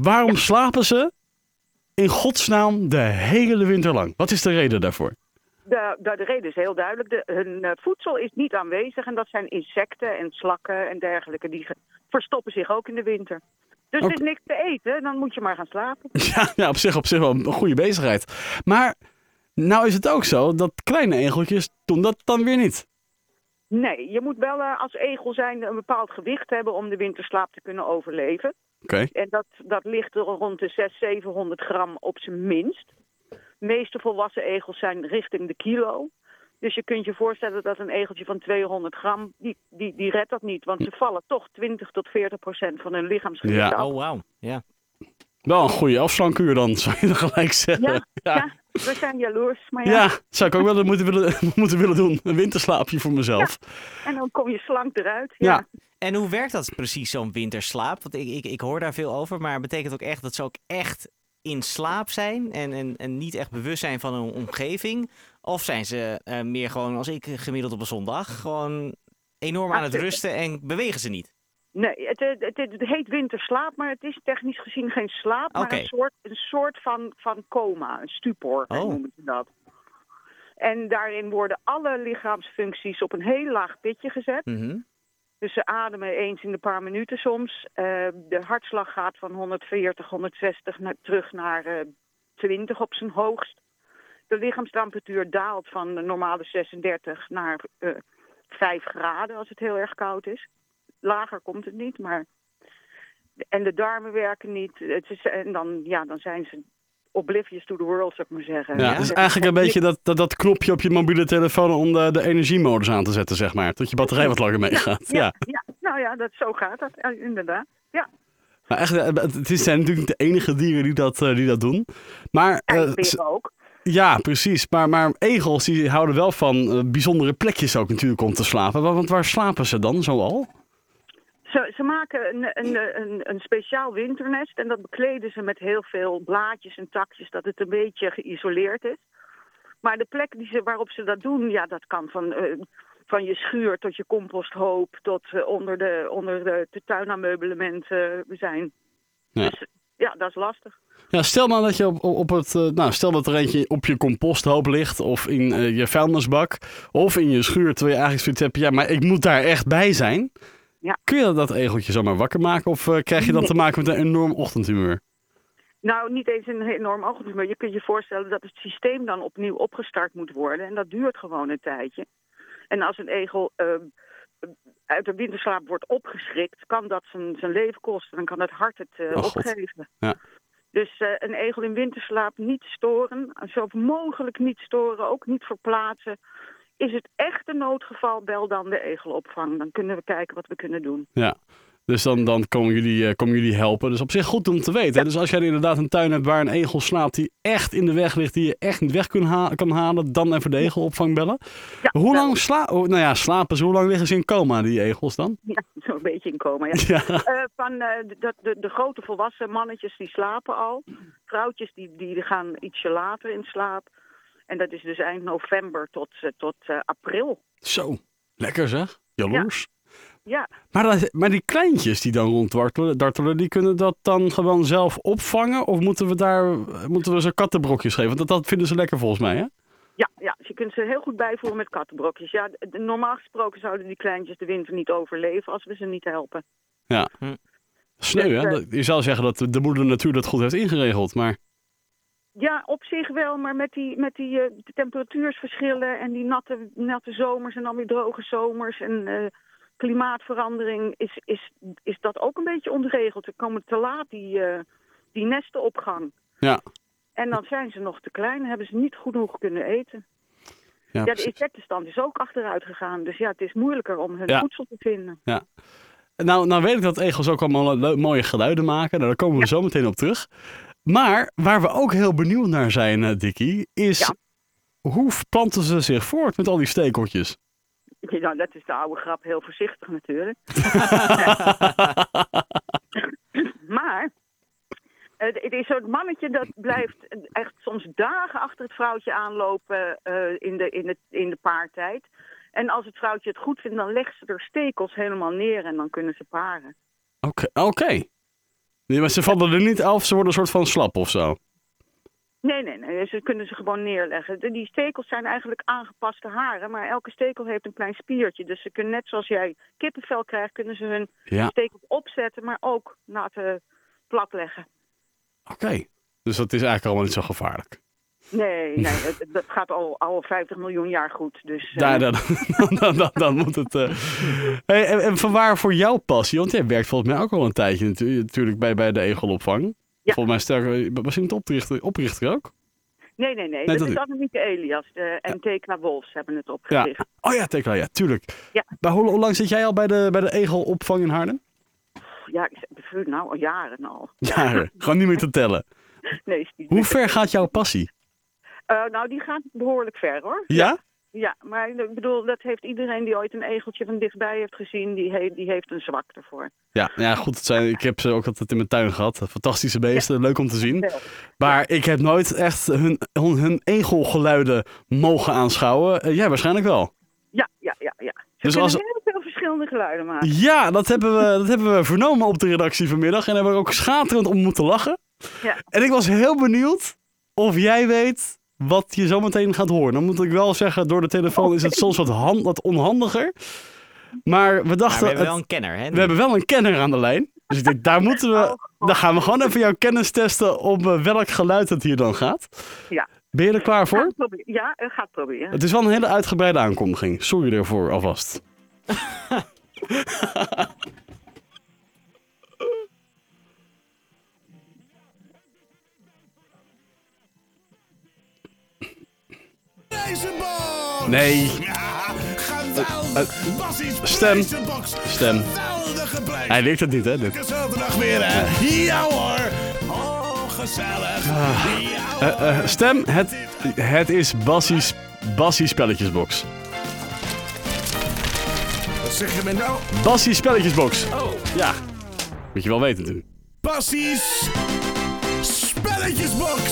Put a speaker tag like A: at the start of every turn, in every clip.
A: Waarom slapen ze in godsnaam de hele winter lang? Wat is de reden daarvoor?
B: De, de, de reden is heel duidelijk. De, hun eh, voedsel is niet aanwezig en dat zijn insecten en slakken en dergelijke. Die verstoppen zich ook in de winter. Dus er is niks te eten, dan moet je maar gaan slapen.
A: Ja, ja op, zich, op zich wel een goede bezigheid. Maar nou is het ook zo dat kleine egeltjes doen dat dan weer niet.
B: Nee, je moet wel eh, als egel zijn een bepaald gewicht hebben om de winterslaap te kunnen overleven.
A: Oké.
B: En dat, dat ligt er rond de 600, 700 gram op zijn minst. De meeste volwassen egels zijn richting de kilo. Dus je kunt je voorstellen dat een egeltje van 200 gram, die, die, die redt dat niet. Want ze vallen toch 20 tot 40 procent van hun lichaamsgewicht
A: Ja.
B: af.
C: Oh, wauw. Ja.
A: Wel een goede afslankuur dan, zou je dan gelijk zeggen.
B: Ja, ja. We zijn jaloers. Maar ja.
A: Ja, zou ik ook wel moeten willen, moeten willen doen. Een winterslaapje voor mezelf.
B: En dan kom je slank eruit. Ja.
A: Ja.
C: En hoe werkt dat precies, zo'n winterslaap? Want ik, ik, ik hoor daar veel over, maar betekent ook echt dat ze ook echt in slaap zijn en, en, en niet echt bewust zijn van hun omgeving? Of zijn ze eh, meer gewoon als ik gemiddeld op een zondag, gewoon enorm aan het rusten en bewegen ze niet?
B: Nee, het, het, het, heet winterslaap, maar het is technisch gezien geen slaap, maar een soort, een soort van, van coma, een stupor
C: Oh.
B: noemen ze dat. En daarin worden alle lichaamsfuncties op een heel laag pitje gezet.
C: Mhm.
B: Dus ze ademen eens in de paar minuten soms. Eh, de hartslag gaat van 140, 160 naar, terug naar eh 20 op zijn hoogst. De lichaamstemperatuur daalt van de normale 36 naar eh 5 graden als het heel erg koud is. Lager komt het niet, maar... En de darmen werken niet. Het is, en dan, ja, dan zijn ze oblivious to the world, zou ik maar zeggen.
A: Ja, het is eigenlijk een beetje dat, dat, dat knopje op je mobiele telefoon om de, de energiemodus aan te zetten, zeg maar. Dat je batterij wat langer meegaat. Ja.
B: Ja, ja, nou ja, dat, zo gaat dat, inderdaad. Ja,
A: Maar echt, eh, het is- zijn natuurlijk niet de enige dieren die dat, eh, die dat doen. Maar eh,
B: en ook.
A: ja, precies. Maar, maar egels die houden wel van bijzondere plekjes ook natuurlijk om te slapen. Wa- Want waar slapen ze dan zoal?
B: Ze, ze maken een, een, een, een speciaal winternest en dat bekleden ze met heel veel blaadjes en takjes, dat het een beetje geïsoleerd is. Maar de plek die ze, waarop ze dat doen, ja, dat kan van, eh, van je schuur tot je composthoop tot eh, onder de, onder de, de tuinameublement eh, zijn.
A: Ja.
B: Dus ja, dat is lastig.
A: Ja, stel nou dat je op, op het, nou, stel dat er eentje op je composthoop ligt, of in je vuilnisbak, of in je schuur, terwijl je eigenlijk zoiets hebt, ja, maar ik moet daar echt bij zijn.
B: Ja.
A: Kun je dat egeltje zomaar wakker maken, of eh, krijg je dan
B: Nee.
A: te maken met een enorm ochtendhumeur?
B: Nou, niet eens een enorm ochtend, maar je kunt je voorstellen dat het systeem dan opnieuw opgestart moet worden. En dat duurt gewoon een tijdje. En als een egel eh, uit de winterslaap wordt opgeschrikt, kan dat zijn, zijn leven kosten. Dan kan het hart het eh,
A: Oh,
B: opgeven.
A: Ja.
B: Dus eh, een egel in winterslaap niet storen, zo mogelijk niet storen, ook niet verplaatsen. Is het echt een noodgeval, bel dan de egelopvang. Dan kunnen we kijken wat we kunnen doen.
A: Ja. Dus dan, dan komen, jullie, eh, komen jullie helpen. Dus op zich goed om te weten. Dus als jij inderdaad een tuin hebt waar een egel slaapt die echt in de weg ligt, die je echt niet weg kun ha- kan halen, dan even de egelopvang bellen.
B: Ja,
A: hoe lang sla oh, nou ja, slapen ze? Hoe lang liggen ze in coma, die egels dan?
B: Ja, zo'n beetje in coma, ja.
A: Ja.
B: Eh, van eh, de, de, de grote volwassen mannetjes die slapen al. Vrouwtjes die, die gaan ietsje later in slaap. En dat is dus eind november tot, eh, tot eh, april.
A: Zo, lekker zeg. Jaloers.
B: Ja,
A: Maar, dat- maar die kleintjes die dan ronddartelen, dartelen, die kunnen dat dan gewoon zelf opvangen? Of moeten we daar moeten we ze kattenbrokjes geven? Want dat, dat vinden ze lekker volgens mij, hè?
B: ja, ja, dus je kunt ze heel goed bijvoeren met kattenbrokjes. Ja, de- normaal gesproken zouden die kleintjes de winter niet overleven als we ze niet helpen.
A: Ja.
C: Hm.
A: Sneu,
B: Dus,
A: hè?
B: eh,
A: Dat- Je zou zeggen dat de- de moeder natuur dat goed heeft ingeregeld, maar...
B: Ja, op zich wel, maar met die, met die eh, temperatuursverschillen en die natte, natte zomers en dan weer droge zomers en eh, klimaatverandering is, is, is dat ook een beetje ontregeld. Er komen te laat die, eh, die nesten op gang.
A: Ja.
B: En dan zijn ze nog te klein, hebben ze niet genoeg kunnen eten.
A: Ja,
B: Ja, de insectenstand is ook achteruit gegaan. Dus ja, het is moeilijker om hun
A: Ja.
B: voedsel te vinden.
A: nou, nou weet ik dat egels ook allemaal mooie geluiden maken. Nou, daar komen we zo meteen op terug. Maar waar we ook heel benieuwd naar zijn, eh, Dikkie, is...
B: Ja.
A: Hoe planten ze zich voort met al die stekeltjes?
B: Nou, dat is de oude grap, heel voorzichtig natuurlijk. maar het is zo'n mannetje dat blijft echt soms dagen achter het vrouwtje aanlopen eh, in, de, in, in de paartijd. En als het vrouwtje het goed vindt, dan legt ze er stekels helemaal neer en dan kunnen ze paren.
A: Oké, oké. Nee, maar ze vallen er niet af, ze worden een soort van slap of zo.
B: Nee, nee, nee. Ze kunnen ze gewoon neerleggen. Die stekels zijn eigenlijk aangepaste haren, maar elke stekel heeft een klein spiertje. Dus ze kunnen net zoals jij kippenvel krijgt, kunnen ze hun
A: Ja,
B: stekels opzetten, maar ook laten platleggen.
A: oké. Dus dat is eigenlijk allemaal niet zo gevaarlijk.
B: Nee, nee, het- dat gaat al, al 50 miljoen jaar goed. Dus, eh,
A: Daar, dan, dan, dan, dan, dan moet het... eh. Hey, en, en vanwaar voor jouw passie? Want jij werkt volgens mij ook al een tijdje natu- natuurlijk bij, bij de Egelopvang.
B: Ja.
A: Volgens mij sterker, was je niet oprichter, oprichter ook?
B: nee, nee, nee.
A: dat
B: dat is
A: niet.
B: Annemieke Elias de, en Tekla Wolfs hebben het
A: Ja.
B: opgericht.
A: Oh ja, Tekla, ja, tuurlijk.
B: Ja.
A: Maar hoe, hoe lang zit jij al bij de, bij de Egelopvang in Haarlem?
B: Ja, ik nou al jaren al.
A: Jaren. Gewoon niet meer te tellen.
B: Nee, is
A: Hoe ver gaat jouw passie?
B: Eh, nou, die gaat behoorlijk ver hoor.
A: Ja?
B: Ja, maar ik bedoel, dat heeft iedereen die ooit een egeltje van dichtbij heeft gezien, die, he- die heeft een zwak ervoor.
A: Ja, ja goed. Het zijn, ik heb ze ook altijd in mijn tuin gehad. Fantastische beesten, leuk om te zien. Maar ik heb nooit echt hun, hun, hun egelgeluiden mogen aanschouwen. Eh, jij waarschijnlijk wel.
B: Ja, ja, ja, ja. Ze
A: Dus als-
B: heel veel verschillende geluiden maken.
A: Ja, dat hebben, we, dat hebben we vernomen op de redactie vanmiddag. En hebben we ook schaterend om moeten lachen.
B: Ja.
A: En ik was heel benieuwd of jij weet wat je zometeen gaat horen. Dan moet ik wel zeggen, door de telefoon is het soms wat, hand, wat onhandiger. Maar we
C: Maar
A: dachten,
C: we hebben wel een kenner, hè?
A: we hebben wel een kenner aan de lijn. Dus ik denk, daar moeten
B: Oh,
A: we...
B: God.
A: Dan gaan we gewoon even jouw kennis testen op eh, welk geluid het hier dan gaat.
B: Ja.
A: Ben je er klaar voor?
B: Gaat proberen. Ja, het proberen.
A: Het is wel een hele uitgebreide aankondiging. Sorry ervoor alvast.
D: Prijzenbox!
A: Nee.
D: Ja, geweldig!
A: Eh, stem.
D: Prijzenbox!
A: Stem.
D: Geweldige prijs!
A: Hij leert het niet, hè? Dit.
D: Zaterdag weer, hè? Ja hoor! Oh, gezellig! Ja, hoor.
A: Eh, eh, stem, het, het is Bassie's, Bassie's Spelletjesbox.
D: Wat zeg je me nou?
A: Bassie's Spelletjesbox.
D: Oh,
A: Ja. Moet je wel weten natuurlijk.
D: Bassie's Spelletjesbox!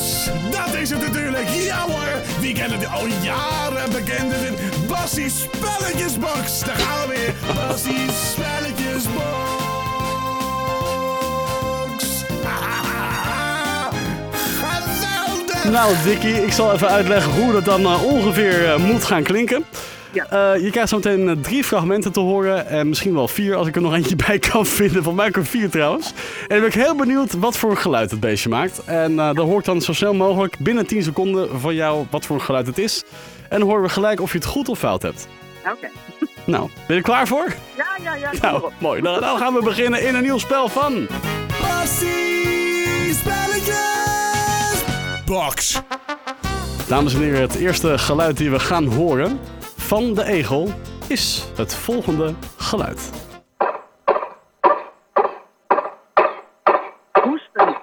D: Dat is het natuurlijk! Ja hoor! Wie kent het al jaren bekend is het Bassie's Spelletjesbox! Daar gaan we weer! Bassie's Spelletjesbox! Geweldig!
A: Nou, Dickie, ik zal even uitleggen hoe dat dan eh, ongeveer eh, moet gaan klinken.
B: Ja.
A: Eh, je krijgt zo meteen eh, drie fragmenten te horen. En misschien wel vier als ik er nog eentje bij kan vinden. Van mij ook er vier trouwens. En dan ben ik heel benieuwd wat voor geluid het beestje maakt. En eh dan hoor ik dan zo snel mogelijk binnen 10 seconden van jou wat voor geluid het is. En dan horen we gelijk of je het goed of fout hebt.
B: Oké.
A: Nou, ben je er klaar voor?
B: Ja, ja, ja. kom
A: Nou, mooi. Dan, dan gaan we beginnen in een nieuw spel van...
D: Bassie's Spelletjesbox!
A: Dames en heren, het eerste geluid die we gaan horen van de egel is het volgende geluid.
B: Hoesten.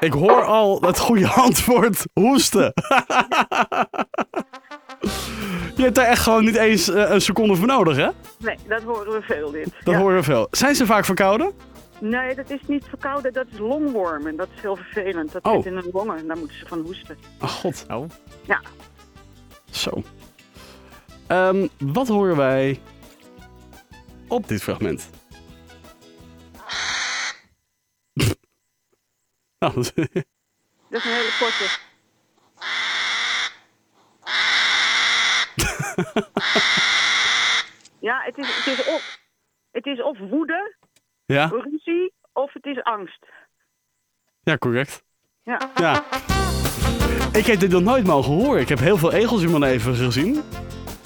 A: Ik hoor al het goede antwoord hoesten. Je hebt daar echt gewoon niet eens eh, een seconde voor nodig, hè?
B: Nee, dat horen we veel dit.
A: Dat
B: Ja.
A: horen we veel. Zijn ze vaak verkouden?
B: Nee, dat is niet verkouden, dat is longwormen. Dat is heel vervelend. Dat
A: Oh.
B: zit in hun longen en daar moeten ze van hoesten.
A: Ach god.
C: Oh.
B: Ja.
A: Zo. Ehm, wat horen wij op dit fragment? nou, dat is-
B: Dat is een hele korte. ja, het is, het, is of, het is of woede,
A: ja?
B: ruzie, of het is angst.
A: ja, correct.
B: Ja.
A: Ja. Ik heb dit nog nooit mogen horen. Ik heb heel veel egels in mijn leven gezien.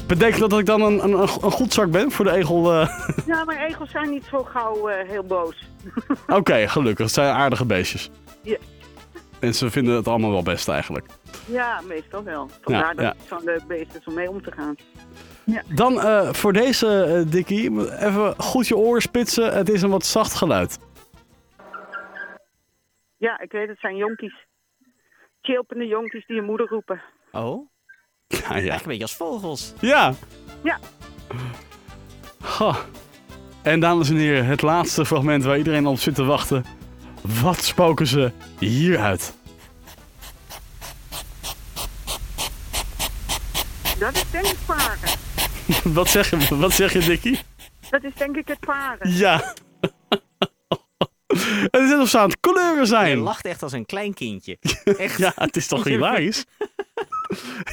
A: Betekent dat ik dan een, een, een goed zak ben voor de egel? eh?
B: ja, maar egels zijn niet zo gauw eh, heel boos.
A: Oké, gelukkig. Het zijn aardige beestjes.
B: Ja.
A: En ze vinden het allemaal wel best eigenlijk.
B: Ja, meestal wel. Vandaar
A: Ja,
B: dat
A: ja.
B: het zo'n leuk beest is om mee om te gaan.
A: Dan eh, voor deze, Dickie, even goed je oren spitsen. Het is een wat zacht geluid.
B: Ja, ik weet het zijn jonkies. Chilpende jonkies die je moeder roepen.
C: Oh?
A: Ja, ja.
C: Eigenlijk een beetje als vogels.
A: Ja.
B: Ja.
A: Goh. En dames en heren, het laatste fragment waar iedereen op zit te wachten. Wat spoken ze hieruit?
B: Dat is denk ik paren.
A: Wat zeg je, wat zeg je Dickie?
B: Dat is denk ik het paren.
A: Ja. Het is net of ze aan het kleuren
C: Je
A: zijn.
C: lacht echt als een klein kindje. Echt.
A: Ja, het is toch hilarisch?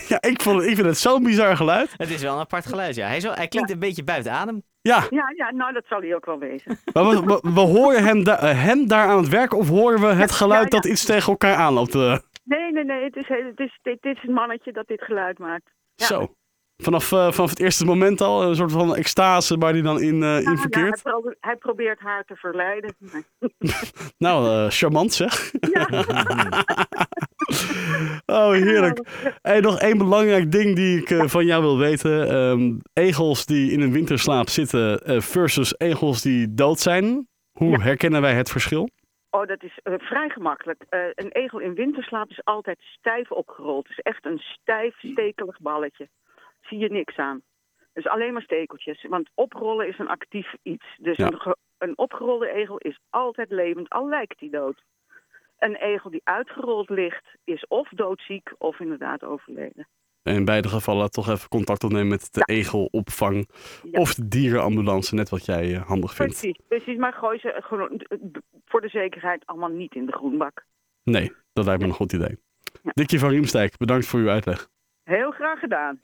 A: ja, ik, vond, ik vind het zo'n bizar geluid.
C: Het is wel een apart geluid, ja. Hij, wel- hij klinkt een beetje buiten adem.
A: Ja,
B: Ja, ja, nou dat zal hij ook wel wezen.
A: maar we, we, we horen hem, da- eh, hem daar aan het werk of horen we het geluid
B: ja, ja.
A: dat iets tegen elkaar aanloopt? eh?
B: Nee, nee, nee, het is, het is, dit, dit is het mannetje dat dit geluid maakt. Ja.
A: Zo. Vanaf, eh, vanaf het eerste moment al, een soort van extase waar hij dan in, eh, in
B: Ja,
A: verkeert.
B: hij, probe- hij probeert haar te verleiden.
A: Nou, eh, charmant zeg. oh, heerlijk. Hey, nog één belangrijk ding die ik van jou wil weten. Ehm, egels die in een winterslaap zitten versus egels die dood zijn. Hoe
B: Ja.
A: herkennen wij het verschil?
B: Oh, dat is vrij gemakkelijk. Een egel in winterslaap is altijd stijf opgerold. Het is echt een stijf, stekelig balletje. Zie je niks aan. Dus alleen maar stekeltjes. Want oprollen is een actief iets. Dus
A: Ja.
B: een, een opgerolde egel is altijd levend, al lijkt hij dood. Een egel die uitgerold ligt, is of doodziek of inderdaad overleden.
A: En in beide gevallen toch even contact opnemen met de egelopvang
B: Ja.
A: of de dierenambulance, net wat jij eh, handig vindt.
B: Precies, precies. Maar gooi ze gewoon voor de zekerheid allemaal niet in de groenbak.
A: Nee, dat lijkt me een goed idee.
B: Ja.
A: Dikje van Riemstijk, bedankt voor uw uitleg.
B: Heel graag gedaan.